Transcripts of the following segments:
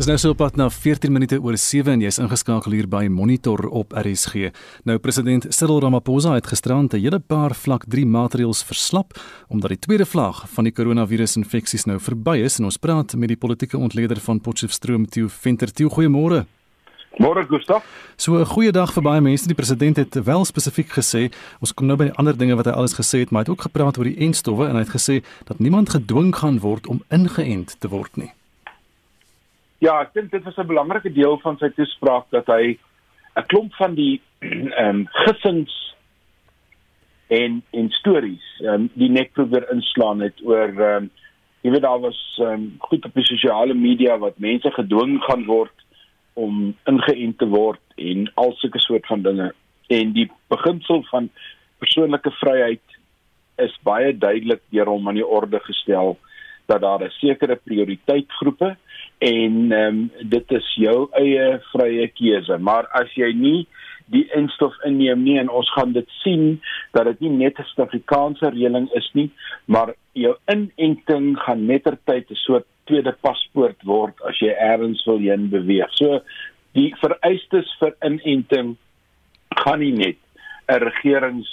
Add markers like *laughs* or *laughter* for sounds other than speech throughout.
Dis nou so op pad na 14 minute oor 7 en jy's ingeskakel hier by Monitor op RSG. Nou president Cyril Ramaphosa het gisterand 'n hele paar vlak 3 maatreëls verslap omdat die tweede vlak van die koronavirusinfeksies nou verby is en ons praat met die politieke ontleder van Potchefstroom, Theo Venter. Theo, goeiemôre. Môre Gustaf. So 'n goeie dag vir baie mense. Die president het wel spesifiek gesê, ons kom nou by die ander dinge wat hy alles gesê het, maar hy het ook gepraat oor die enstowwe en hy het gesê dat niemand gedwing gaan word om ingeënt te word nie. Ja, ek dink dit was 'n belangrike deel van sy toespraak dat hy 'n klomp van die *clears throat* ehm um, gissings en en stories ehm um, die nek probeer inslaan het oor ehm um, jy weet daar was ehm um, goed op die sosiale media wat mense gedwing gaan word om ingeënt te word en al sulke soort van dinge. En die beginsel van persoonlike vryheid is baie duidelik deur hom aan die orde gestel dat daar 'n sekere prioriteitgroepe en ehm um, dit is jou eie vrye keuse maar as jy nie die instof inneem nie en ons gaan dit sien dat dit nie net 'n Suid-Afrikaanse reëling is nie maar jou inenting gaan mettertyd 'n soort tweede paspoort word as jy elders wil heen beweeg so die vereistes vir inenting gaan nie net 'n regerings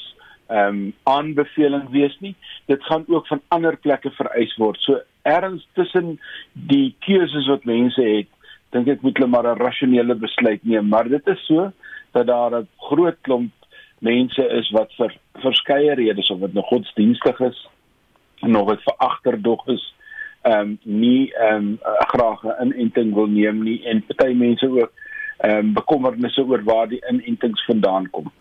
ehm um, aanbeveling wees nie. Dit gaan ook van ander plekke vereis word. So erns tussen die keuses wat mense het, dink ek moet hulle maar 'n rasionele besluit neem, maar dit is so dat daar 'n groot klomp mense is wat vir verskeie redes of dit nou godsdienstig is en of dit vir agterdog is, ehm um, nie ehm um, graag 'n inenting wil neem nie en party mense ook ehm um, bekommernisse oor waar die inentings vandaan kom.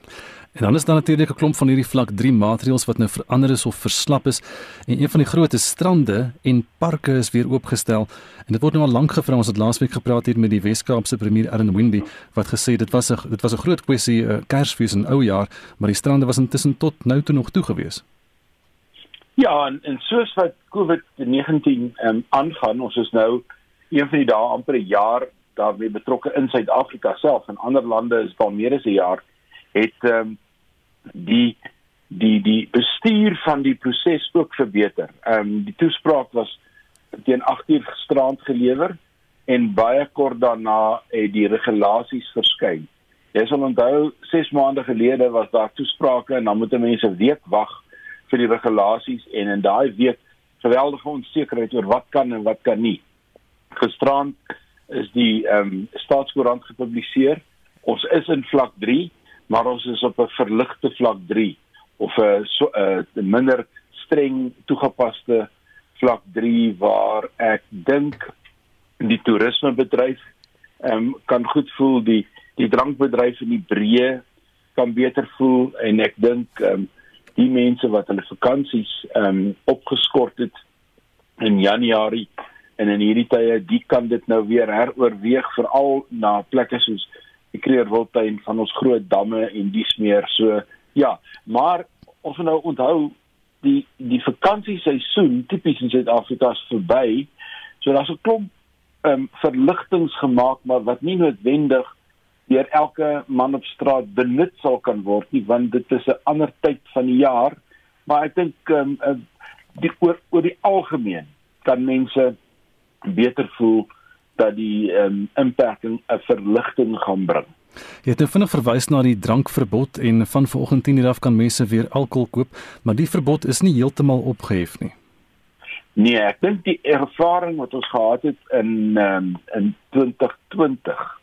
En dan is daar natuurlik 'n klomp van hierdie vlak 3 maatreëls wat nou verander is of verslap is. En een van die groot strande en parke is weer oopgestel. En dit word nou al lank gevra. Ons het laasweek gepraat hier met die Wes-Kaapse premier Aaron Windey wat gesê dit was 'n dit was 'n groot kwessie uh, Kersfees en ou jaar, maar die strande was intussen tot nou toe nog toe gewees. Ja, en, en soos wat COVID-19 ehm um, aangaan, ons is nou een van die dae amper 'n jaar daarmee betrokke in Suid-Afrika self en ander lande is al meer as 'n jaar het ehm um, die die die bestuur van die proses ook verbeter. Ehm um, die toespraak was teen 8 uur gisterand gelewer en baie kort daarna het die regulasies verskyn. Jy sal onthou 6 maande gelede was daar toesprake en dan moet mense 'n week wag vir die regulasies en in daai week geweldige onsekerheid oor wat kan en wat kan nie. Gisterand is die ehm um, staatskoerant gepubliseer. Ons is in vlak 3 maar ons is op 'n verligte vlak 3 of 'n so 'n minder streng toegepaste vlak 3 waar ek dink die toerismebedryf ehm um, kan goed voel die die drankbedryf in die breë kan beter voel en ek dink ehm um, die mense wat hulle vakansies ehm um, opgeskort het in Januarie en in hierdie tye die kan dit nou weer heroorweeg veral na plekke soos die Kreerwiltuin van ons groot damme en dies meer. So ja, maar ons moet nou onthou die die vakansieseisoen tipies in Suid-Afrika is verby. So daar's 'n klomp ehm um, verligtings gemaak maar wat nie noodwendig deur elke man op straat benut sal kan word nie want dit is 'n ander tyd van die jaar. Maar ek dink ehm um, die oor oor die algemeen kan mense beter voel dat die ehm um, inperking 'n verligting gaan bring. Jy het nou vinnig verwys na die drankverbod en van vanoggend 10:00 af kan mense weer alkohol koop, maar die verbod is nie heeltemal opgehef nie. Nee, ek dink die ervaring wat ons gehad het in um, in 2020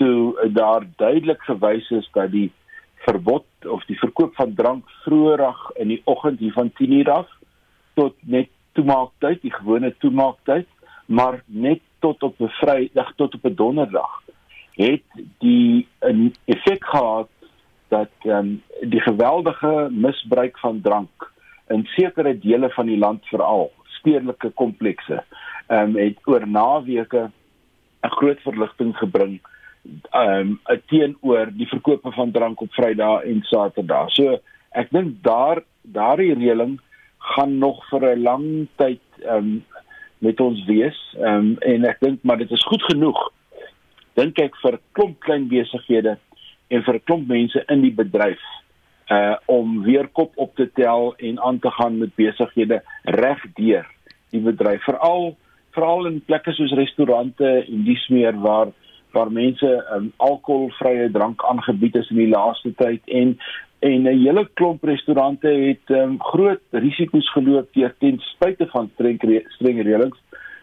toe daar duidelik gewys is dat die verbod of die verkoop van drank vroeërig in die oggend hier van 10:00 af tot net toemaaktyd, die gewone toemaaktyd, maar net tot op 'n Vrydag tot op 'n Donderdag het die 'n effek gehad dat ehm um, die geweldige misbruik van drank in sekere dele van die land veral stedelike komplekse ehm um, het oor naweke 'n groot verligting gebring ehm um, teenoor die verkope van drank op Vrydag en Saterdag. So ek dink daar daardie reëling gaan nog vir 'n lang tyd ehm um, met ons wees. Ehm um, en ek dink maar dit is goed genoeg dink ek vir klomp klein besighede en vir klomp mense in die bedryf uh om weer kop op te tel en aan te gaan met besighede regdeur die bedryf veral veral in plekke soos restaurante en dis meer waar waar mense um, alkoholvrye drank aangebied is in die laaste tyd en en 'n hele klomp restaurante het um, groot risiko's geloop deur ten spyte van streng streng reëlings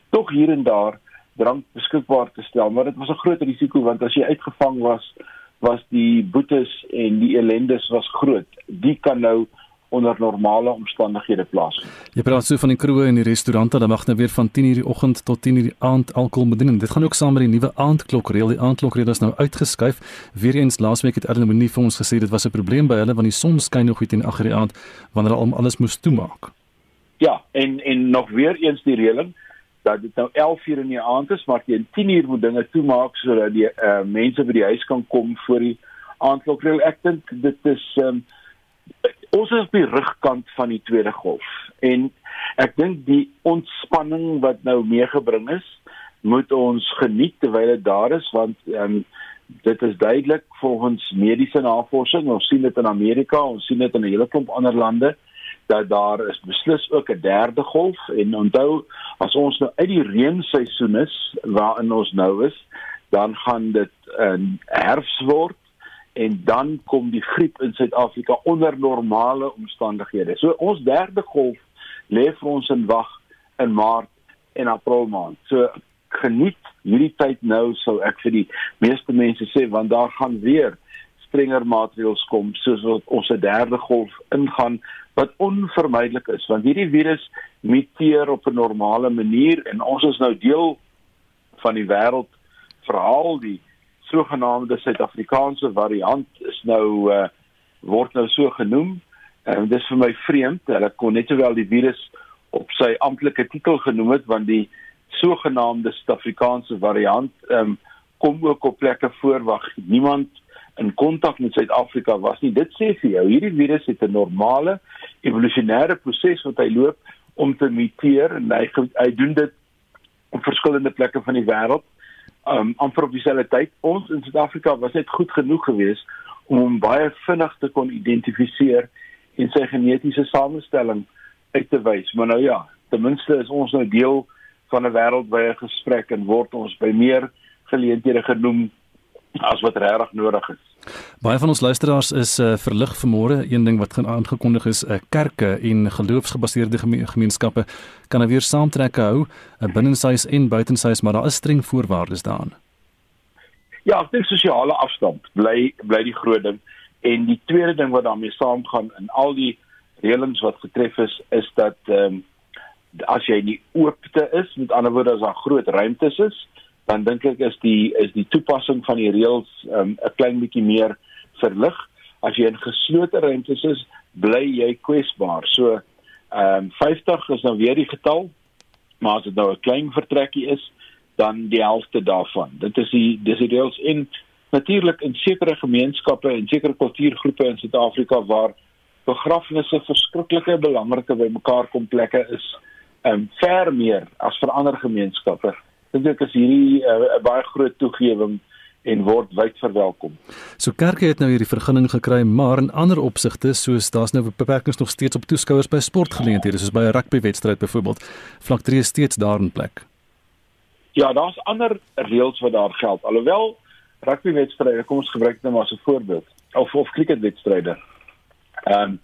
tog hier en daar drank beskikbaar te stel. Maar dit was 'n groot risiko want as jy uitgevang was was die boetes en die ellendes was groot. Die kan nou onder normale omstandighede plaasvind. Jy praat so van die kroë en die restaurante, hulle mag nou weer van 10:00 die oggend tot 10:00 die aand alkohol bedien. Dit gaan ook saam met die nuwe aandklokreël. Die aandklokreël is nou uitgeskuif. Weereens laasweek het Erlemonie vir ons gesê dit was 'n probleem by hulle want die son skyn nog goed in agter die aand wanneer hulle al alles moes toemaak. Ja, en en nog weer eens die reëling dat dit nou 11:00 in die aand is, maar teen 10:00 moet dinge toemaak sodat die uh, mense by die huis kan kom voor die aandklokreël. Ek dink dit is um, ons is op die rugkant van die tweede golf en ek dink die ontspanning wat nou meegebring is moet ons geniet terwyl dit daar is want um, dit is duidelik volgens mediese navorsing ons sien dit in Amerika ons sien dit in 'n hele klomp ander lande dat daar is beslis ook 'n derde golf en onthou as ons nou uit die reenseisoen is waarin ons nou is dan gaan dit 'n herfs word en dan kom die griep in Suid-Afrika onder normale omstandighede. So ons derde golf lê vir ons in wag in Maart en April maand. So geniet hierdie tyd nou sou ek vir die meeste mense sê want daar gaan weer strenger maatreëls kom soos wat ons 'n derde golf ingaan wat onvermydelik is want hierdie virus muteer op 'n normale manier en ons is nou deel van die wêreld verhaal die sogenaamde Suid-Afrikaanse variant is nou uh, word nou so genoem. En uh, dis vir my vreemd. Hulle kon net sowel die virus op sy amptelike titel genoem het want die sogenaamde Suid-Afrikaanse variant um, kom ook op plekke voor waar niemand in kontak met Suid-Afrika was nie. Dit sê vir jou, hierdie virus het 'n normale evolusionêre proses wat hy loop om te muteer en hy hy doen dit op verskillende plekke van die wêreld um amper op dieselfde tyd. Ons in Suid-Afrika was net goed genoeg geweest om hom baie vinnig te kon identifiseer en sy genetiese samestelling uit te wys. Maar nou ja, ten minste is ons nou deel van 'n wêreldwye gesprek en word ons by meer geleenthede genoem as wat regtig nodig is. Baie van ons luisteraars is uh, verlig vanmôre. Een ding wat aangekondig is, uh, kerke en geloofsgebaseerde geme gemeenskappe kan nou weer saamtrekke hou, uh, binnenshuis en buitenshuis, maar daar is streng voorwaardes daaraan. Ja, ek dink sosiale afstand bly bly die groot ding en die tweede ding wat daarmee saamgaan in al die reëlings wat getref is, is dat ehm um, as jy nie oopte is, met ander woorde as daar groot ruimtes is, dan dink ek is die is die toepassing van die reëls um, 'n klein bietjie meer verlig. As jy in geslote ruimtes is, bly jy kwesbaar. So ehm um, 50 is nou weer die getal, maar as dit nou 'n klein vertrekkie is, dan die helfte daarvan. Dit is die dis die reëls in natuurlik in sekere gemeenskappe en sekere kultuurgroepe in Suid-Afrika waar begrafnisse verskriklike belangrike bymekaar kom plekke is, ehm um, ver meer as vir ander gemeenskappe dink ek is hierdie eh, 'n uh, baie groot toegewing en word wyd verwelkom. So kerke het nou hierdie vergunning gekry, maar in ander opsigte, soos daar's nou beperkings nog steeds op toeskouers by sportgeleenthede, soos by 'n rugbywedstryd byvoorbeeld, vlak 3 is steeds daar in plek. Ja, daar's ander reëls wat daar geld. Alhoewel rugbywedstryde, kom ons gebruik dit nou as 'n voorbeeld, of of cricketwedstryde. Ehm um,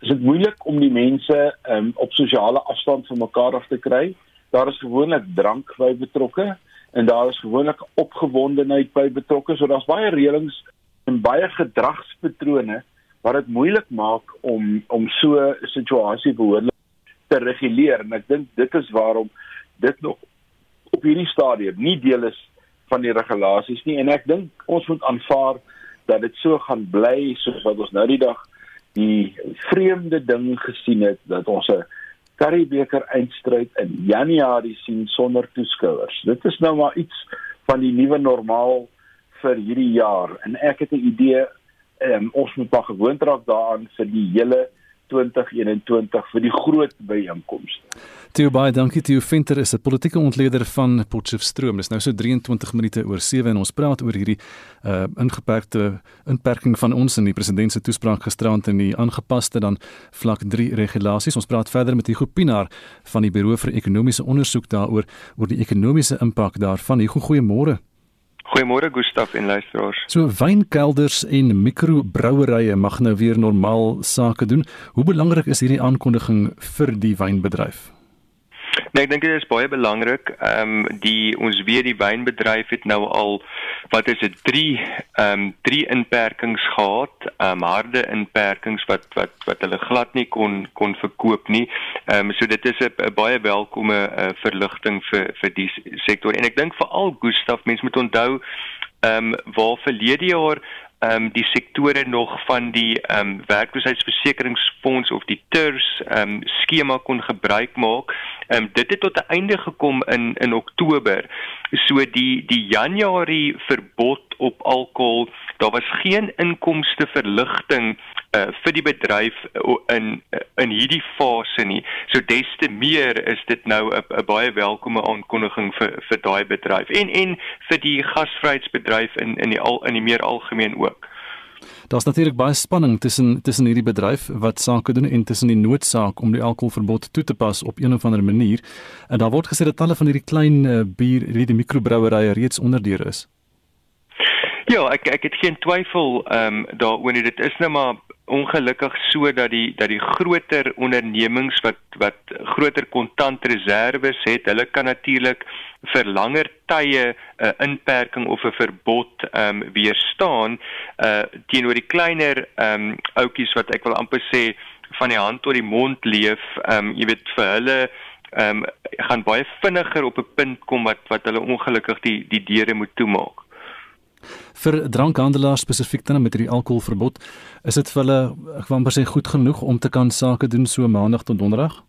is dit moeilik om die mense um, op sosiale afstand van mekaar af te kry daar is gewoonlik drank by betrokke en daar is gewoonlik opgewondenheid by betrokke. So daar's baie reëlings en baie gedragspatrone wat dit moeilik maak om om so 'n situasie behoorlik te reguleer en ek dink dit is waarom dit nog op hierdie stadium nie deel is van die regulasies nie en ek dink ons moet aanvaar dat dit so gaan bly soos wat ons nou die dag die vreemde ding gesien het dat ons 'n Curriebeeker eindstryd in Januarie sien sonder toeskouers. Dit is nou maar iets van die nuwe normaal vir hierdie jaar en ek het 'n idee um, ons moet maar gewoond raak daaraan vir die hele 2021 vir die groot byeenkomste. Theo baie dankie Theo Venter is 'n politieke ontleder van Potchefstroom. Dis nou so 23 minute oor 7 en ons praat oor hierdie uh ingeperkte inperking van ons in die president se toespraak gisterand in die aangepaste dan vlak 3 regulasies. Ons praat verder met Hugo Pinaar van die Buro vir Ekonomiese Onderzoek daaroor oor die ekonomiese impak daarvan. Hugo, goeiemôre. Goeiemôre Gustaf en luisteraars. So wynkelders en mikrobrouwerye mag nou weer normaal sake doen. Hoe belangrik is hierdie aankondiging vir die wynbedryf? Nee, ek dink dit is baie belangrik. Ehm um, die ons weet die wynbedryf het nou al wat is dit 3 ehm um, 3 inperkings gehad, ehm um, harde inperkings wat wat wat hulle glad nie kon kon verkoop nie. Ehm um, so dit is 'n baie welkome uh, verligting vir vir die sektor. En ek dink veral Gustaf, mense moet onthou ehm um, waar verlede jaar ehm um, die sektore nog van die ehm um, werkloosheidsversekeringsfonds of die TERS ehm um, skema kon gebruik maak. Ehm um, dit het tot 'n einde gekom in in Oktober. So die die Januarie verbod op alkohol, daar was geen inkomste verligting uh, vir die bedryf uh, in uh, in hierdie fase nie. So des te meer is dit nou 'n baie welkome aankondiging vir vir daai bedryf en en vir die gasvryheidsbedryf in in die al in die meer algemeen ook. Daar's natuurlik baie spanning tussen tussen hierdie bedryf wat sake doen en tussen die noodsaak om die alkoholverbod toe te pas op een of ander manier. En daar word gesê dat talle van hierdie klein uh, bier, hierdie mikrobrouwerye reeds onderdeur is. Ja, ek ek het geen twyfel ehm um, daaroor nie. Dit is nou maar ongelukkig so dat die dat die groter ondernemings wat wat groter kontantreserwes het, hulle kan natuurlik vir langer tye 'n uh, inperking of 'n verbod ehm um, weerstaan uh teenoor die kleiner ehm um, ouetjies wat ek wil amper sê van die hand tot die mond leef. Ehm um, jy weet vir hulle ehm um, gaan baie vinniger op 'n punt kom wat wat hulle ongelukkig die die deure moet toemaak vir drankhandelaars spesifiek dan met hierdie alkoholverbod is dit vir hulle ek wou amper sê goed genoeg om te kan sake doen so maandag tot donderdag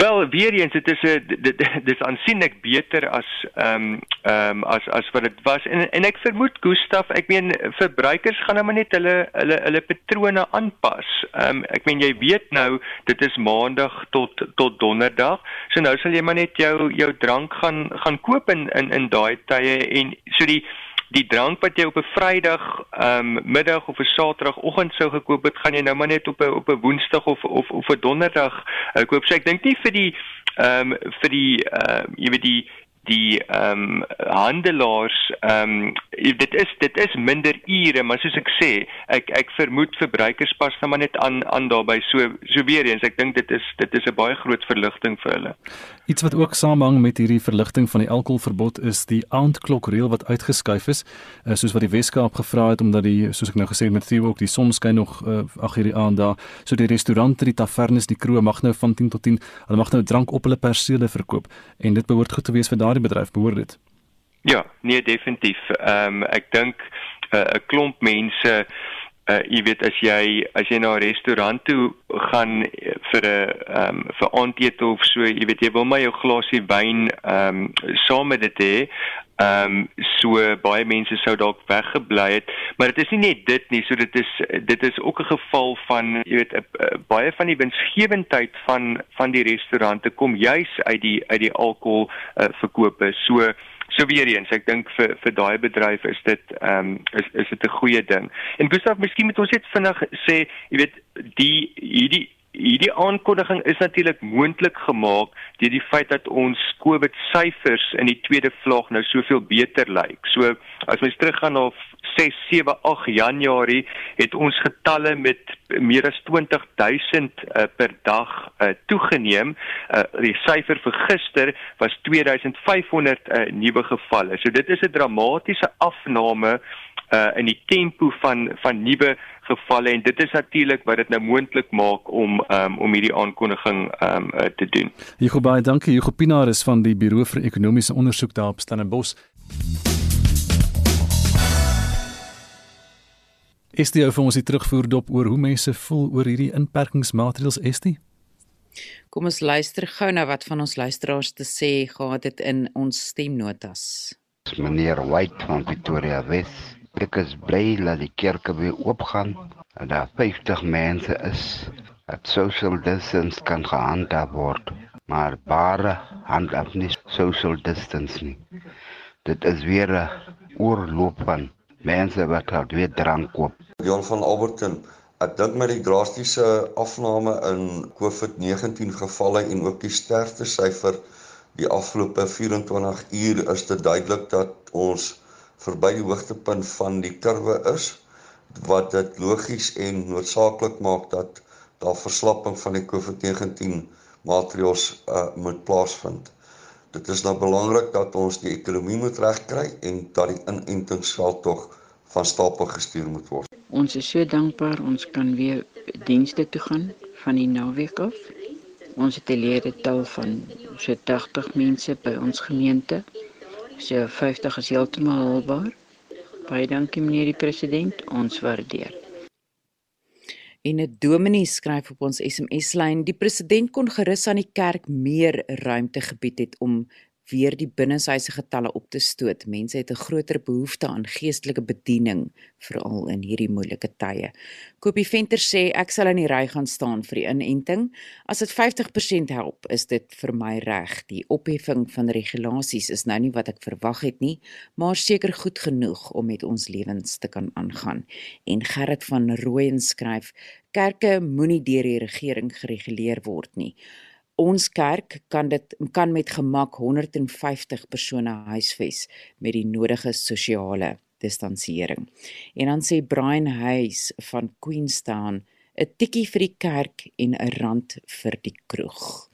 Wel weer eens dit is 'n dit dis aansienlik beter as ehm um, ehm um, as as wat dit was en en ek vermoed Gustaf ek meen verbruikers gaan nou maar net hulle hulle hulle patrone aanpas. Ehm um, ek meen jy weet nou dit is maandag tot tot donderdag. So nou sal jy maar net jou jou drank gaan gaan koop in in in daai tye en so die die drank wat jy op 'n Vrydag ehm um, middag of 'n Saterdagoggend sou gekoop het, gaan jy nou maar net op 'n op 'n Woensdag of of of 'n Donderdag uh, koop. So ek dink nie vir die ehm um, vir die ehm uh, jy weet die die ehm um, handelaars ehm um, dit is dit is minder ure maar soos ek sê ek ek vermoed verbruikers pas nou maar net aan aan daarbey so so weer eens ek dink dit is dit is 'n baie groot verligting vir hulle. Iets wat ook samehang met hierdie verligting van die alkoholverbod is die aandklokreël wat uitgeskuif is. Uh, soos wat die Weskaap gevra het omdat die soos ek nou gesê het met Theo ook die son skyn nog uh, ag hierdie aand daar. So die restaurante die tavernes die kroeg mag nou van 10 tot 10 hulle mag nou drank op hulle persele verkoop. En dit behoort goed te wees vir daardie daardie bedryf behoort dit? Ja, nee definitief. Ehm um, ek dink eh, 'n uh, klomp mense uh jy weet as jy as jy na 'n restaurant toe gaan eh, vir 'n ehm um, vir aandete of so, jy weet jy wil maar jou glasie wyn ehm um, saam met dit hê. Ehm um, so baie mense sou dalk weggebly het, maar dit is nie net dit nie, so dit is dit is ook 'n geval van jy weet a, a, baie van die winsgewendheid van van die restaurante kom juis uit die uit die alkohol uh, verkope. So so weer eens, ek dink vir vir daai bedryf is dit ehm um, is is dit 'n goeie ding. En Gustav, miskien moet ons net vinnig sê, jy weet, die hierdie Hierdie aankondiging is natuurlik moontlik gemaak deur die feit dat ons COVID syfers in die tweede vlaag nou soveel beter lyk. So as mens teruggaan na 6, 7, 8 Januarie het ons getalle met meer as 20000 uh, per dag uh, toegeneem. Uh, die syfer vir gister was 2500 uh, nuwe gevalle. So dit is 'n dramatiese afname uh in die tempo van van nuwe gevalle en dit is natuurlik wat dit nou moontlik maak om um om hierdie aankondiging um uh, te doen. Hugo baie dankie. Hugo Pinaar is van die Buro vir Ekonomiese Onderzoek daar op Stellenbosch. Is dit vir ons die terugvoer dop oor hoe mense voel oor hierdie inperkingsmaatreëls is dit? Kom ons luister gou na wat van ons luisteraars te sê gehad het in ons stemnotas. Meneer White van Pretoria Wes Ek is bly dat die kerke weer oopgaan en daar 50 mense is. Dat social distance kan gehandhaaf word, maar bare handhaaf nie social distance nie. Dit is weer 'n oorloop van mense wat al weer drank koop. Jan van Alberton Ek dink met die drastiese afname in COVID-19 gevalle en ook die sterftesyfer die afgelope 24 uur is dit duidelik dat ons verby die hoogtepunt van die kurwe is wat dit logies en noodsaaklik maak dat daar verslapping van die COVID-19 maatreëls uh, moet plaasvind. Dit is nou belangrik dat ons die ekonomie moet regkry en dat die inentingsveld tog van stapel gestuur moet word. Ons is so dankbaar ons kan weer dienste toe gaan van die naweek af. Ons het 'n leerdetal van so 80 mense by ons gemeente. So 50 is heeltemal haalbaar. Baie dankie meneer die president, ons waardeer. En 'n dominee skryf op ons SMS-lyn: "Die president kon gerus aan die kerk meer ruimte gebied het om weer die binnenshuise getalle op te stoot. Mense het 'n groter behoefte aan geestelike bediening veral in hierdie moeilike tye. Kopie Venter sê ek sal in die ry gaan staan vir die inenting. As dit 50% help, is dit vir my reg. Die opheffing van regulasies is nou nie wat ek verwag het nie, maar seker goed genoeg om met ons lewens te kan aangaan. En Gerrit van Rooyen skryf: Kerke moenie deur die regering gereguleer word nie ons kerk kan dit kan met gemak 150 persone huisves met die nodige sosiale distansiering. En dan sê Brian Hayes van Queenstown 'n tikkie vir die kerk en 'n rand vir die kroeg.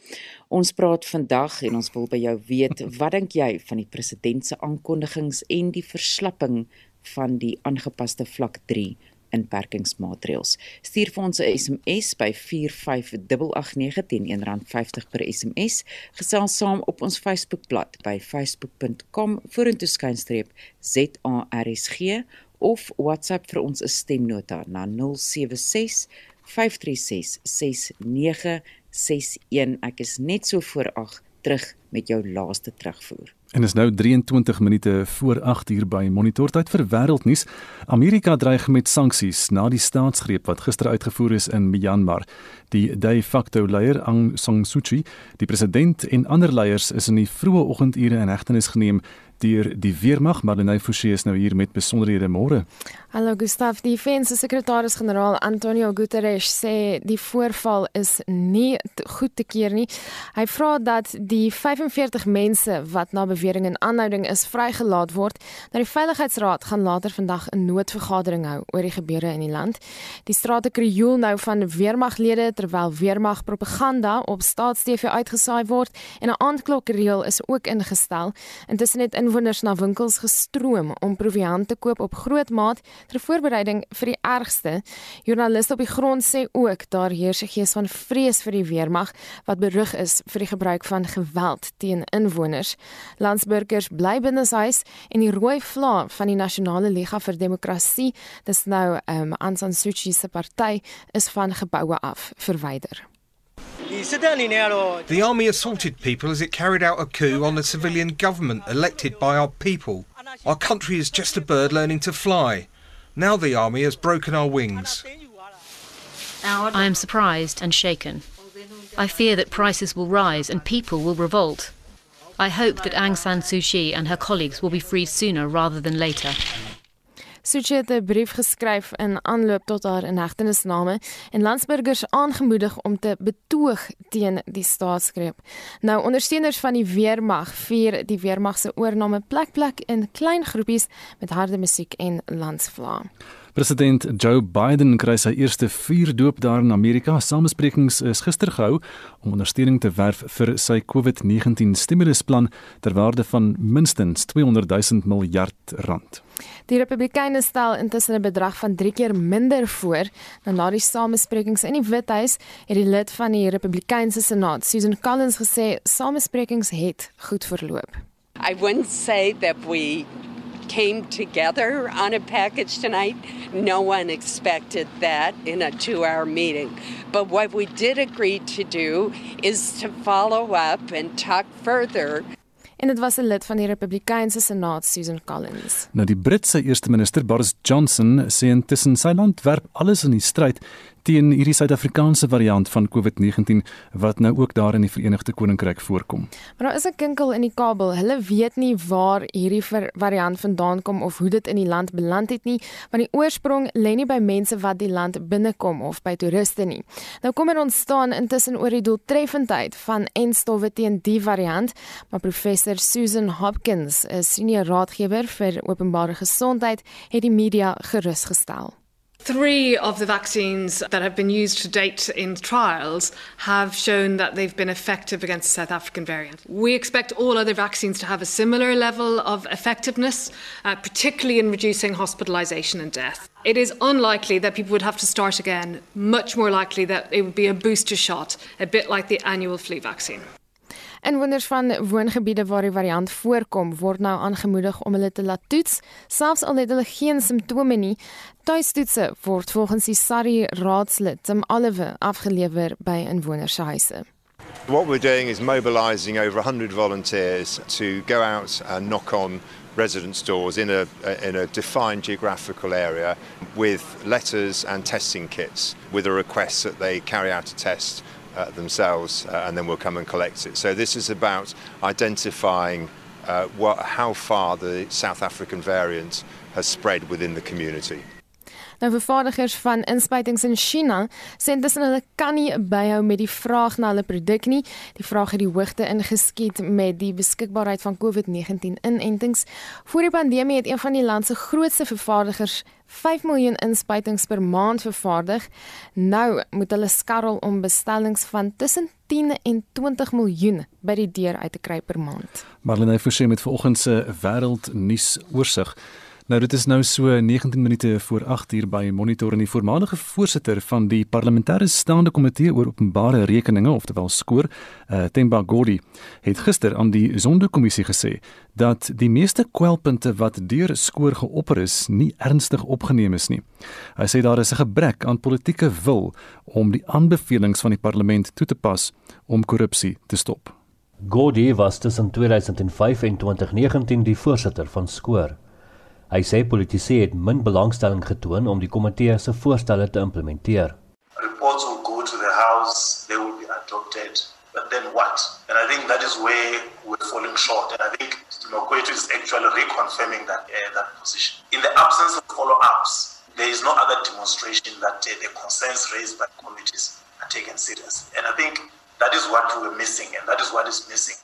Ons praat vandag en ons wil by jou weet, *laughs* wat dink jy van die president se aankondigings en die verslapping van die aangepaste vlak 3 inperkingsmaatreëls. Stuur vir ons 'n SMS by 45889 teen R1.50 per SMS. Gesels saam op ons Facebookblad by facebook.com vorentoeskynstreep ZARSG of WhatsApp vir ons 'n stemnota na 076 536 6961. Ek is net so voor 8 terug met jou laaste terugvoer. En is nou 23 minute voor 8 uur by Monitor tyd vir wêreldnuus. Amerika dreig met sanksies na die staatsgreep wat gister uitgevoer is in Myanmar. Die de facto leier Aung San Suu Kyi, die president en ander leiers is in die vroeë oggendure in hegtenis geneem deur die weermag Marlenae Forsie is nou hier met besonderhede môre. Hallo Gustaf, die VN se sekretaris-generaal Antonio Guterres sê die voorval is nie goed te keer nie. Hy vra dat die 45 mense wat na bewering in aanhouding is vrygelaat word. Nou die Veiligheidsraad gaan later vandag 'n noodvergadering hou oor die gebeure in die land. Die strate krioel nou van weermaglede terwyl weermagpropaganda op staats-TV uitgesaai word en 'n aandklokreël is ook ingestel. Intussen het inwoners na winkels gestroom om proviant te koop op groot maat ter voorbereiding vir die ergste. Joernaliste op die grond sê ook daar heers 'n gees van vrees vir die weermag wat berig is vir die gebruik van geweld teen inwoners. Landsburgers bly binne huis en die rooi vlak van die Nasionale Liga vir Demokrasie, dis nou um, Aung San Suu Kyi se party, is van geboue af verwyder. The army assaulted people as it carried out a coup on the civilian government elected by our people. Our country is just a bird learning to fly. Now the army has broken our wings. I am surprised and shaken. I fear that prices will rise and people will revolt. I hope that Aung San Suu Kyi and her colleagues will be freed sooner rather than later. Suchi het 'n brief geskryf in aanloop tot haar inhegtenisname en landsburgers aangemoedig om te betoog teen die staatsgreep. Nou ondersteuners van die weermag vier die weermag se oorname plek plek in klein groepies met harde musiek en landsvlae. President Joe Biden kry sy eerste vuurdoop daar in Amerika. Samesprekings is gister gehou om ondersteuning te werf vir sy COVID-19 stimulusplan ter waarde van minstens 200 000 miljard rand. Die Republikeine stel intussen 'n bedrag van 3 keer minder voor dan na die samesprekings in die Withuis het die lid van die Republikeinse Senaat, Susan Collins gesê samesprekings het goed verloop. I wouldn't say that we came together on a package tonight. No one expected that in a two hour meeting. But what we did agree to do is to follow up and talk further. en dit was 'n lid van die Republikeinse Senaat, Susan Collins. Nou die Britse eerste minister Boris Johnson sê intussen sy land werp alles in die stryd teen hierdie Suid-Afrikaanse variant van COVID-19 wat nou ook daar in die Verenigde Koninkryk voorkom. Maar daar is 'n kinkel in die kabel. Hulle weet nie waar hierdie variant vandaan kom of hoe dit in die land beland het nie, want die oorsprong lê nie by mense wat die land binnekom of by toeriste nie. Nou kom er ontstaan intussen oor die doeltreffendheid van enstowwe teen die variant, maar professor Susan Hopkins, 'n senior raadgewer vir openbare gesondheid, het die media gerusgestel. Three of the vaccines that have been used to date in trials have shown that they've been effective against the South African variant. We expect all other vaccines to have a similar level of effectiveness, uh, particularly in reducing hospitalisation and death. It is unlikely that people would have to start again, much more likely that it would be a booster shot, a bit like the annual flu vaccine. Inwoners van woongebiede waar die variant voorkom, word nou aangemoedig om hulle te laat toets, selfs al het hulle geen simptome nie. Tuistoetse word volgens die SARI raadslid Tim Oliver afgelewer by inwoners se huise. What we're doing is mobilizing over 100 volunteers to go out and knock on residents' doors in a in a defined geographical area with letters and testing kits with a request that they carry out a test uh, themselves, uh, and then we'll come and collect it. So this is about identifying uh, what, how far the South African variant has spread within the community. Nou vervaardigers van inspuitings in China sê intussen hulle kan nie byhou met die vraag na hulle produk nie. Die vraag het die hoogte ingeskiet met die beskikbaarheid van COVID-19 inentings. Voor die pandemie het een van die land se grootste vervaardigers 5 miljoen inspuitings per maand vervaardig. Nou moet hulle skarrel om bestellings van tussen 10 en 20 miljoen by die deur uit te kry per maand. Marlene Forsie met vanoggend se wêreldnuus oorsig. Nou dit is nou so 19 minute voor 8 uur by Monitor en die voormalige voorsitter van die parlementêre staande komitee oor openbare rekeninge, oftewel skoor, uh, Themba Godi, het gister aan die Sonderkommissie gesê dat die meeste kwelpunte wat deur skoor geopper is, nie ernstig opgeneem is nie. Hy sê daar is 'n gebrek aan politieke wil om die aanbevelings van die parlement toe te pas om korrupsie te stop. Godi was tussen 2005 en 2019 die voorsitter van skoor. Hy sê politici het min belangstelling getoon om die komitee se voorstelle te implementeer. Reports will go to the house, they will be adopted, but then what? And I think that is where we're falling short. And I think Mokwethu is actually reconfirming that uh, that position. In the absence of follow-ups, there is no other demonstration that uh, the concerns raised by committees are taken seriously. And I think that is what we're missing, and that is what is missing.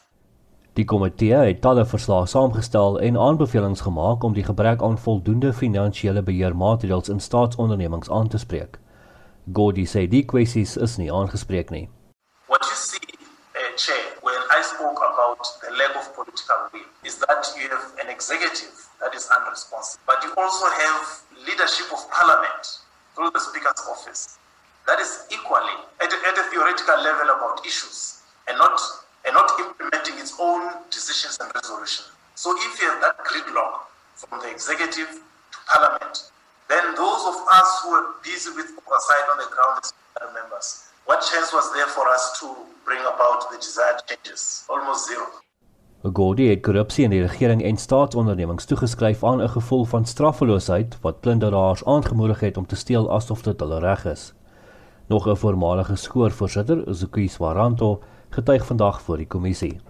Die komitee het talle verslae saamgestel en aanbevelings gemaak om die gebrek aan voldoende finansiële beheermaatreëls in staatsondernemings aan te spreek. Godi sê die kwessies is nie aangespreek nie. What you see, uh, Chair, when I spoke about the lack of political will, is that you have an executive that is unresponsive, but you also have leadership of parliament through the Speaker's office that is equally at a, at a theoretical level about issues and not and not implementing its own decisions and resolutions. So if you have that gridlock from the executive to parliament, then those of us who are busy with oversight on the ground as members, what chance was there for us to bring about the desired changes? Almost zero. Gordie het korrupsie in die regering en staatsondernemings toegeskryf aan 'n gevoel van straffeloosheid wat plunderaars aangemoedig het om te steel asof dit hulle reg is. Nog 'n voormalige skoorvoorsitter, Zuki Swaranto, getuig vandag voor die kommissie.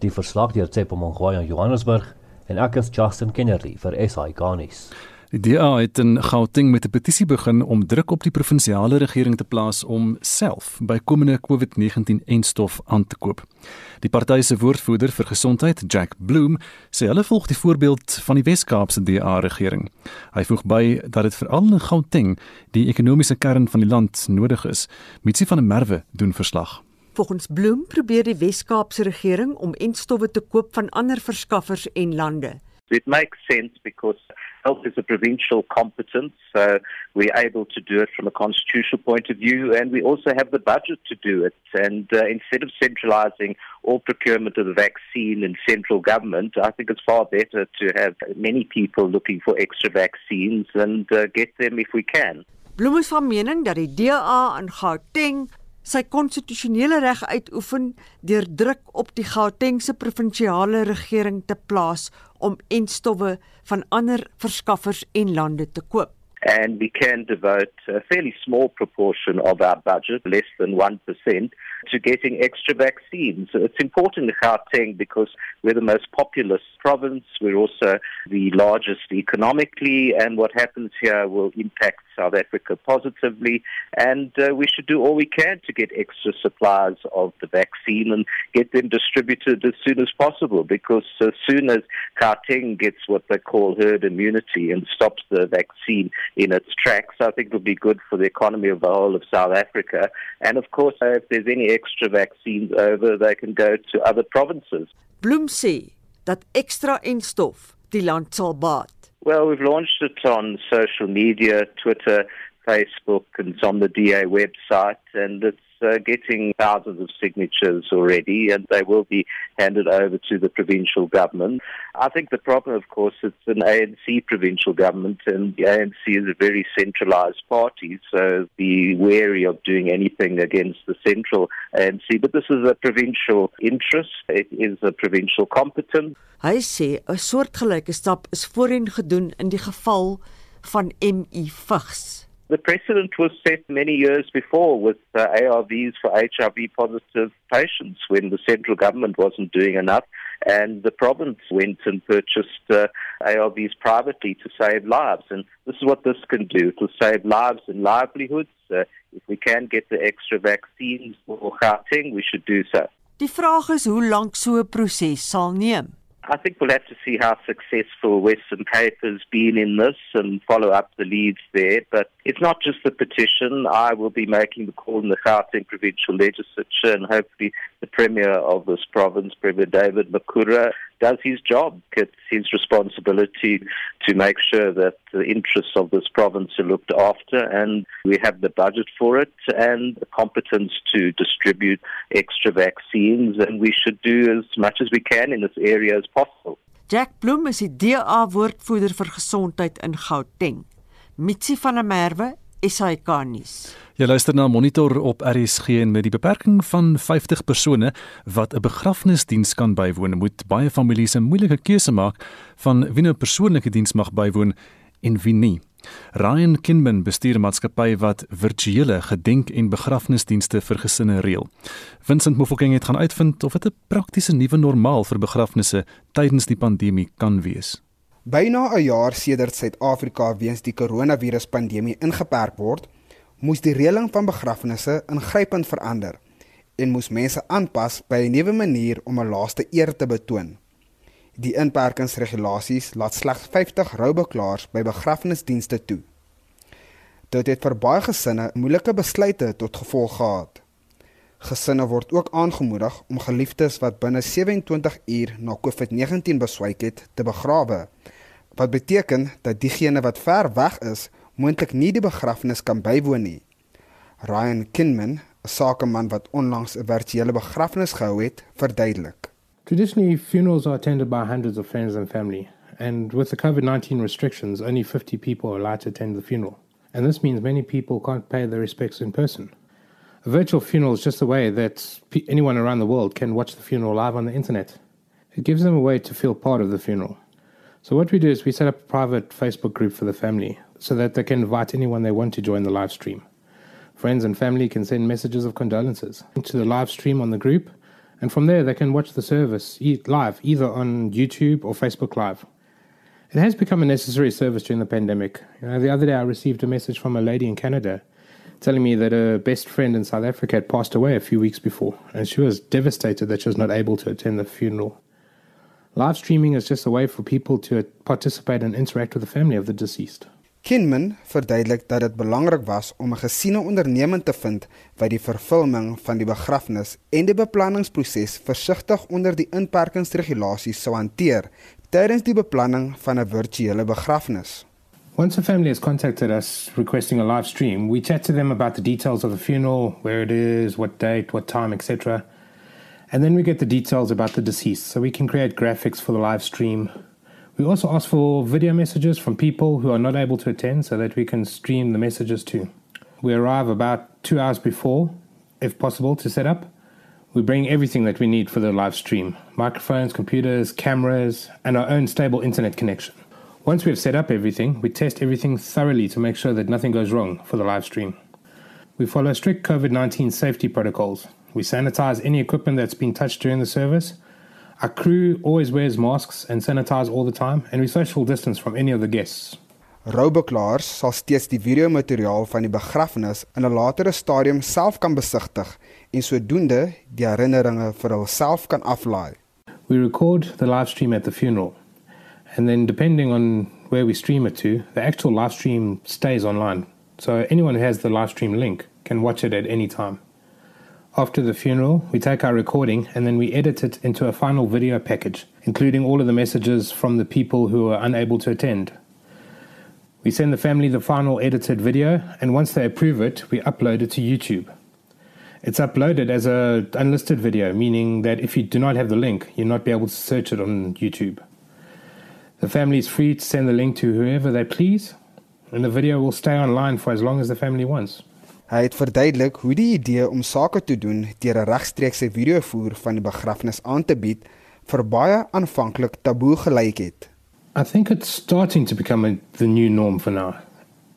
Die verslag deur Tsepo Mongwa in Johannesburg en ek is Justin Kennedy vir SI Garnis. Die DA het in Gauteng met 'n petisie begin om druk op die provinsiale regering te plaas om self bykomende COVID-19-enstof aan te koop. Die party se woordvoerder vir gesondheid, Jack Bloom, sê hulle volg die voorbeeld van die Wes-Kaapse DA-regering. Hy voeg by dat dit veral in Gauteng, die ekonomiese kern van die land, nodig is. Mitsi van der Merwe doen verslag. Volgens Bloem probeer die Wes-Kaapse regering om entstowwe te koop van ander verskaffers en lande. It makes sense because health is a provincial competence, so we're able to do it from a constitutional point of view, and we also have the budget to do it. And uh, instead of centralising all procurement of the vaccine in central government, I think it's far better to have many people looking for extra vaccines and uh, get them if we can. Bloem is van mening dat die DA in Gauteng sy konstitusionele reg uitoefen deur druk op die Gautengse provinsiale regering te plaas om enstowwe van ander verskaffers en lande te koop. And we can devote a fairly small proportion of our budget, less than 1%, to getting extra vaccines. It's important in Gauteng because we're the most populous province. We're also the largest economically, and what happens here will impact South Africa positively. And uh, we should do all we can to get extra supplies of the vaccine and get them distributed as soon as possible because as soon as Gauteng gets what they call herd immunity and stops the vaccine in its tracks, I think it will be good for the economy of the whole of South Africa. And of course, uh, if there's any extra vaccines over, they can go to other provinces. Bloem sê dat ekstra enstof die land sal baat. Well, we've launched it on social media, Twitter, Facebook, and it's on the DA website, and it's uh, getting thousands of signatures already, and they will be handed over to the provincial government. I think the problem, of course, it's an ANC provincial government, and the ANC is a very centralized party, so be wary of doing anything against the central ANC. But this is a provincial interest, it is a provincial competence. Hy sê 'n soortgelyke stap is voorheen gedoen in die geval van ME vigs. The precedent was set many years before with uh, ARVs for HIV positive patients when the central government wasn't doing enough and the province went and purchased uh, ARVs privately to save lives. And this is what this can do. It will save lives and livelihoods. Uh, if we can get the extra vaccines for Gauteng, we should do so. Die vraag is hoe lank so 'n proses sal neem. I think we'll have to see how successful Western Cape has been in this and follow up the leads there. But it's not just the petition. I will be making the call in the Gauteng Provincial Legislature and hopefully the Premier of this province, Premier David Makura, does his job. It's his responsibility to make sure that the interests of this province are looked after and we have the budget for it and the competence to distribute extra vaccines and we should do as much as we can in this area as possible. Jack Bloem is die DA woordvoerder vir gesondheid in Gauteng. Mitsi van der Merwe, SAK nuus. Jy luister na Monitor op RSG en met die beperking van 50 persone wat 'n begrafnisdiens kan bywoon, moet baie families 'n moeilike keuse maak van wie 'n nou persoonlike diens mag bywoon en wie nie. Ryan Kinman bestuur 'n maatskappy wat virtuele gedenk- en begrafnisdienste vir gesinne reël. Vincent Mofokeng het gaan uitvind of dit 'n praktiese nuwe normaal vir begrafnisse tydens die pandemie kan wees. Byna 'n jaar sedert Suid-Afrika weens die koronaviruspandemie ingeperk word, moes die reëling van begrafnisse ingrypend verander en moes mense aanpas by 'n nuwe manier om 'n laaste eer te betoon. Die inperkingsregulasies laat slegs 50 roubeklaars by begrafnisdienste toe. Dit het vir baie gesinne moeilike besluite tot gevolg gehad. Gesinne word ook aangemoedig om geliefdes wat binne 27 uur na COVID-19 beswyk het te begrawe. Wat beteken dat diegene wat ver weg is, moontlik nie die begrafnis kan bywoon nie. Ryan Kinman, 'n sakeman wat onlangs 'n virtuele begrafnis gehou het, verduidelik. Traditionally, funerals are attended by hundreds of friends and family, and with the COVID-19 restrictions, only 50 people are allowed to attend the funeral. And this means many people can't pay their respects in person. A virtual funeral is just a way that anyone around the world can watch the funeral live on the internet. It gives them a way to feel part of the funeral. So, what we do is we set up a private Facebook group for the family so that they can invite anyone they want to join the live stream. Friends and family can send messages of condolences to the live stream on the group, and from there they can watch the service live either on YouTube or Facebook Live. It has become a necessary service during the pandemic. You know, the other day I received a message from a lady in Canada telling me that her best friend in South Africa had passed away a few weeks before, and she was devastated that she was not able to attend the funeral. Live streaming is just a way for people to participate and interact with the family of the deceased. Kinman verduidelik dat dit belangrik was om 'n gesiene onderneming te vind wat die vervulling van die begrafnis en die beplanningsproses versigtig onder die inperkingsregulasies sou hanteer tydens die beplanning van 'n virtuele begrafnis. Once a family has contacted us requesting a live stream, we chat to them about the details of the funeral, where it is, what date, what time, etc. And then we get the details about the deceased, so we can create graphics for the live stream. We also ask for video messages from people who are not able to attend so that we can stream the messages too. We arrive about two hours before if possible, to set up. We bring everything that we need for the live stream microphones, computers, cameras, and our own stable internet connection. Once we've set up everything, we test everything thoroughly to make sure that nothing goes wrong for the live stream. We follow strict COVID 19 safety protocols. We sanitize any equipment that's been touched during the service. Our crew always wears masks and sanitize all the time, and we social distance from any of the guests. Roubeklaars sal steeds die videomateriaal van die begrafnis in 'n latere stadium self kan besigtig en sodoende die herinneringe vir hulself kan aflaai. We record the live stream at the funeral. And then depending on where we stream it to, the actual live stream stays online. So anyone who has the live stream link can watch it at any time. After the funeral, we take our recording and then we edit it into a final video package, including all of the messages from the people who are unable to attend. We send the family the final edited video, and once they approve it, we upload it to YouTube. It's uploaded as a unlisted video, meaning that if you do not have the link, you'll not be able to search it on YouTube. The family is free to send the link to whoever they please, and the video will stay online for as long as the family wants. Hy het verduidelik hoe die idee om sake te doen deur 'n regstreekse videovoer van die begrafnis aan te bied vir baie aanvanklik taboe gelyk het. I think it's starting to become a, the new norm for now.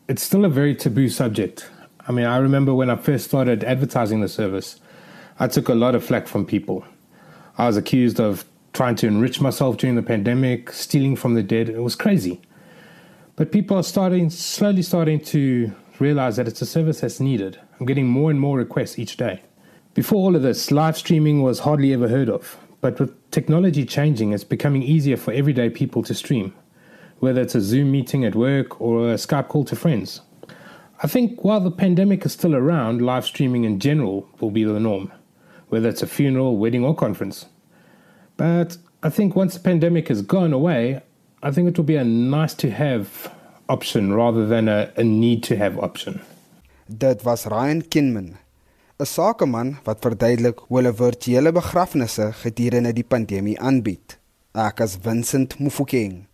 It's still a very taboo subject. I mean, I remember when I first started advertising the service, I took a lot of flack from people. I was accused of trying to enrich myself during the pandemic, stealing from the dead. It was crazy. But people are starting, slowly starting to realize that it's a service that's needed. I'm getting more and more requests each day. Before all of this, live streaming was hardly ever heard of. But with technology changing, it's becoming easier for everyday people to stream, whether it's a Zoom meeting at work or a Skype call to friends. I think while the pandemic is still around, live streaming in general will be the norm, whether it's a funeral, wedding, or conference. But I think once the pandemic has gone away, I think it will be a nice to have option rather than a, a need to have option. Dit was Ryan Kinman, 'n sakeman wat verduidelik hoe hulle virtuele begrafnisse gedurende die pandemie aanbied. Ek as Vincent Mufokeng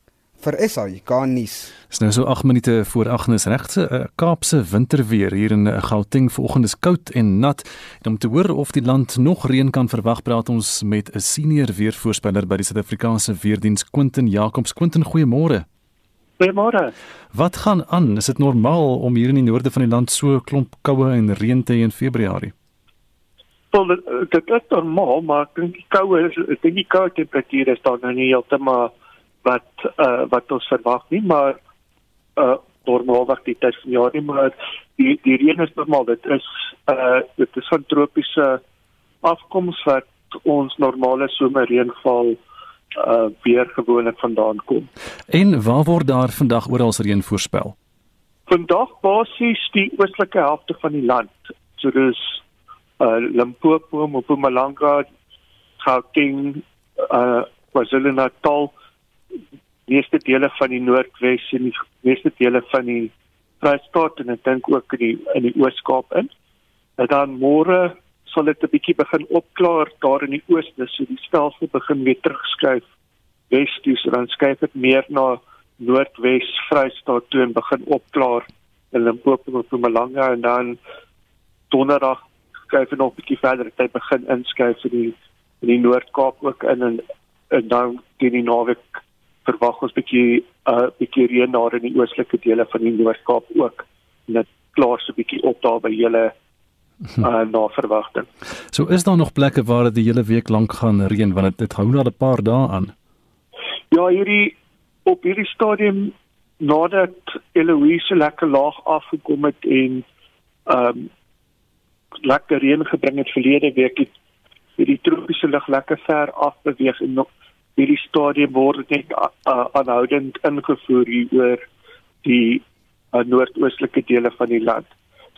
vir SAK nuus. Dis nou so 8 minute voor 8 is regte 'n Kaapse winterweer hier in Gauteng vanoggend is koud en nat. En om te hoor of die land nog reën kan verwag, praat ons met 'n senior weervoorspeller by die Suid-Afrikaanse Weerdiens, Quentin Jacobs. Quentin, goeiemôre. Goeiemôre. Wat gaan aan? Is dit normaal om hier in die noorde van die land so klomp koue en reën te hê in Februarie? Wel, dit is normaal, maar ek dink die koue ek dink die koue temperature is dan nou nie heeltemal wat uh, wat ons verwag nie, maar uh normaalweg die tyd van jaar nie, maar die die reën is normaal. Dit is uh dit is van tropiese afkoms wat ons normale somerreënval uh weer gewoonlik vandaan kom. En waar word daar vandag oral reën voorspel? Vandag basies die oostelike helfte van die land. So dis uh Limpopo, Mpumalanga, Gauteng, uh KwaZulu-Natal, meeste dele van die Noordwes en die meeste dele van die Vrystaat en ek dink ook in die in die Oos-Kaap in. En dan môre sal dit 'n bietjie begin opklaar daar in die ooste, so die stelsel begin weer terugskuif wes toe, so dan skuif dit meer na Noordwes Vrystaat toe en begin opklaar in Limpopo en Mpumalanga en dan donderdag skuif dit nog 'n bietjie verder, dit begin inskuif in die in die Noord-Kaap ook in en, en dan teen die naweek verwag ons bietjie 'n uh, bietjie reën daar in die oostelike dele van die Noord-Kaap ook. Dit klaar so bietjie op daar by julle uh, na verwagting. So is daar nog plekke waar dit die hele week lank gaan reën want dit, dit hou nou al 'n paar dae aan. Ja, hierdie op hierdie stadium nadat Eloise lekker laag afgekom het en ehm um, lekker reën gebring het verlede week het hierdie tropiese lug lekker ver af beweeg en nog hierdie stadium word net uh, aanhoudend ingevoer hier oor die uh, noordoostelike dele van die land.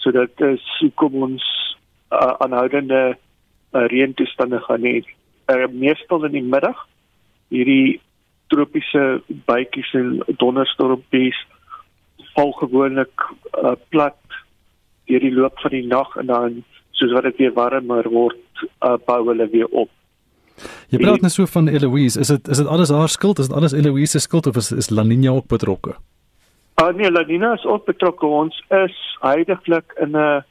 So dit is hoekom ons uh, aanhoudende uh, reëntoestande gaan hê. Uh, meestal in die middag hierdie tropiese bytjies en donderstormpies val gewoonlik uh, plat deur die loop van die nag en dan soos wat dit weer warmer word, uh, bou hulle weer op. Jy praat net so van Eloise, is dit is dit alles haar skuld? Is dit alles Eloise se skuld of is is La Nina ook betrokke? Ah nee, La Nina is ook betrokke. Ons is heidaglik in 'n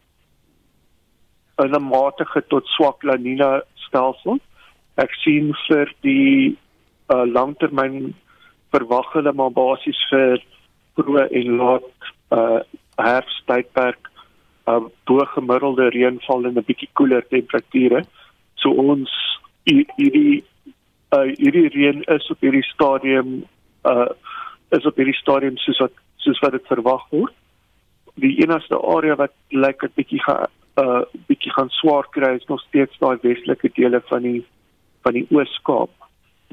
'n matige tot swak La Nina stelsel. Ek sien vir die uh, langtermyn verwag hulle maar basies vir vroeë en laat uh herfsttydperk uh bo gemiddelde reënval en 'n bietjie koeler temperature. So ons hierdie uh hierdie reën is op hierdie stadium uh is op hierdie stadium soos wat soos wat dit verwag word. Die enigste area wat lyk 'n bietjie gaan uh bietjie gaan swaar kry is nog steeds daai westelike dele van die van die Oos-Kaap.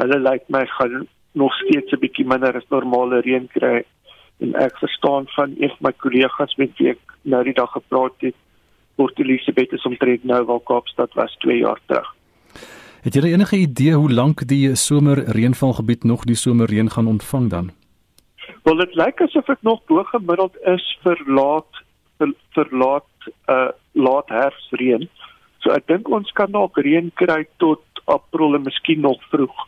Hulle lyk my gaan nog steeds 'n bietjie minder as normale reën kry en ek verstaan van een van my kollegas met wie ek nou die dag gepraat het, Port Elizabeth is omtrent nou waar Kaapstad was 2 jaar terug. Het jy enige idee hoe lank die somer reënvalgebied nog die somer reën gaan ontvang dan? Wel dit lyk asof dit nog bo gemiddeld is vir laat vir, vir laat uh laat herfsreën. So ek dink ons kan dalk reën kry tot April en miskien nog vroeg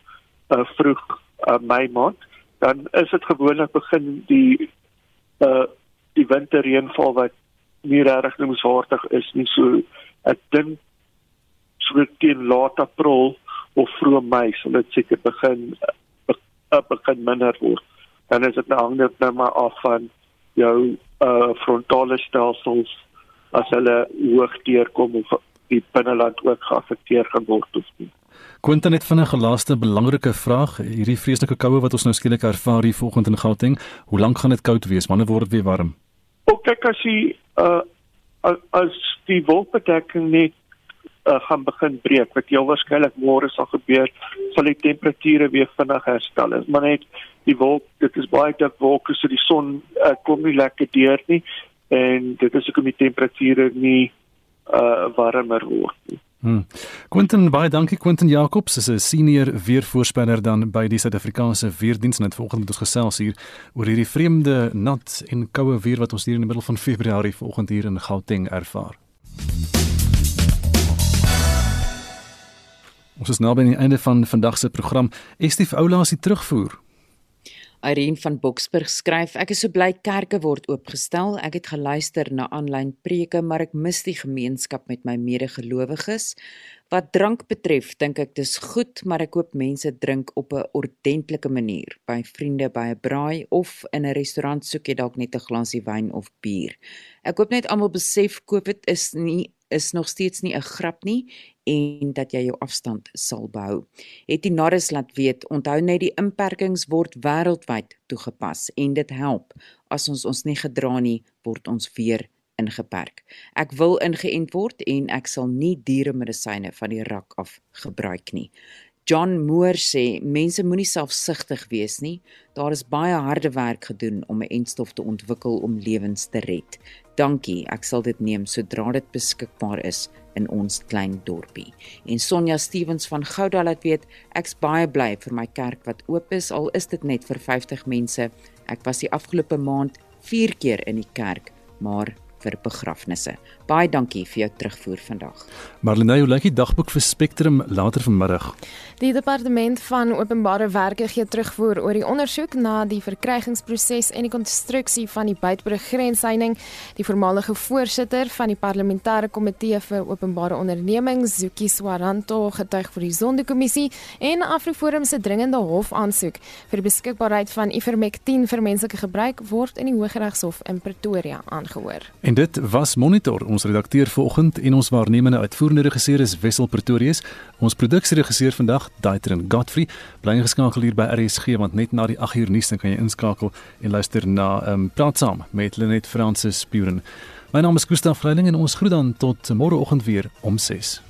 uh vroeg uh Mei maand. Dan is dit gewoonlik begin die uh die winterreënval wat nie regtig noemenswaardig is nie. So ek dink so teen laat April of vroeg Mei sal dit seker begin uh, begin minder word. Dan is dit nou hang dit nou maar af van jou uh frontale stelsels as hulle hoog deurkom of die binneland ook geaffekteer gaan word of nie. Quentin het van 'n gelaaste belangrike vraag, hierdie vreeslike koue wat ons nou skielik ervaar hier vanoggend in Gauteng, hoe lank gaan dit koud wees? Wanneer word dit weer warm? Ook kyk as jy uh as die wolkbedekking net uh, gaan begin breek wat heel waarskynlik môre sal gebeur, sal die temperature weer vinnig herstel. Is maar net die wolk, dit is baie dik wolke so die son uh, kom nie lekker deur nie en dit is hoekom die temperature nie uh warmer word nie. Hmm. Quentin baie dankie Quentin Jacobs is 'n senior weervoorspeller dan by die Suid-Afrikaanse Weerdienste net vanoggend met ons gesels hier oor hierdie vreemde nat en koue weer wat ons hier in die middel van Februarie vanoggend hier in Gauteng ervaar. Ons is nou by die einde van vandag se program. Estief Oulaas die terugvoer. Irene van Boksburg skryf: Ek is so bly kerke word oopgestel. Ek het geluister na aanlyn preke, maar ek mis die gemeenskap met my medegelowiges. Wat drank betref, dink ek dis goed, maar ek hoop mense drink op 'n ordentlike manier. By vriende by 'n braai of in 'n restaurant soek jy dalk net 'n glasie wyn of bier. Ek hoop net almal besef COVID is nie is nog steeds nie 'n grap nie en dat jy jou afstand sal behou. Het die Narres laat weet, onthou net die inperkings word wêreldwyd toegepas en dit help. As ons ons nie gedra nie, word ons weer ingeperk. Ek wil ingeënt word en ek sal nie dieremedisyne van die rak af gebruik nie. John Moore sê mense moenie selfsugtig wees nie. Daar is baie harde werk gedoen om 'n entstof te ontwikkel om lewens te red. Dankie, ek sal dit neem sodra dit beskikbaar is in ons klein dorpie. En Sonja Stevens van Gouda laat weet, ek's baie bly vir my kerk wat oop is al is dit net vir 50 mense. Ek was die afgelope maand 4 keer in die kerk, maar vir begrafnisse. Baie dankie vir jou terugvoer vandag. Marlene, hoe lyk die dagboek vir Spectrum later vanmiddag? Die departement van openbare werke gee terugvoer oor die ondersoek na die verkrygingsproses en die konstruksie van die Beitbrug grensheining. Die voormalige voorsitter van die parlementêre komitee vir openbare ondernemings, Zuki Swaranto, getuig vir die Sondekommissie en Afriforum se dringende hofaansoek vir die beskikbaarheid van Ivermectin vir menslike gebruik word in die Hooggeregshof in Pretoria aangehoor. En dit was Monitor, ons redakteur vanoggend en ons waarnemende uitvoerende regisseur is Wessel Pretorius. Ons produksieregisseur vandag Daitrin Godfrey bly geskakel hier by RSG want net na die 8 uur nuus dan kan jy inskakel en luister na ehm um, praat saam met Lenet Francis Spuren. My naam is Gustaf Vreiling en ons groet dan tot môreoggend weer om 6.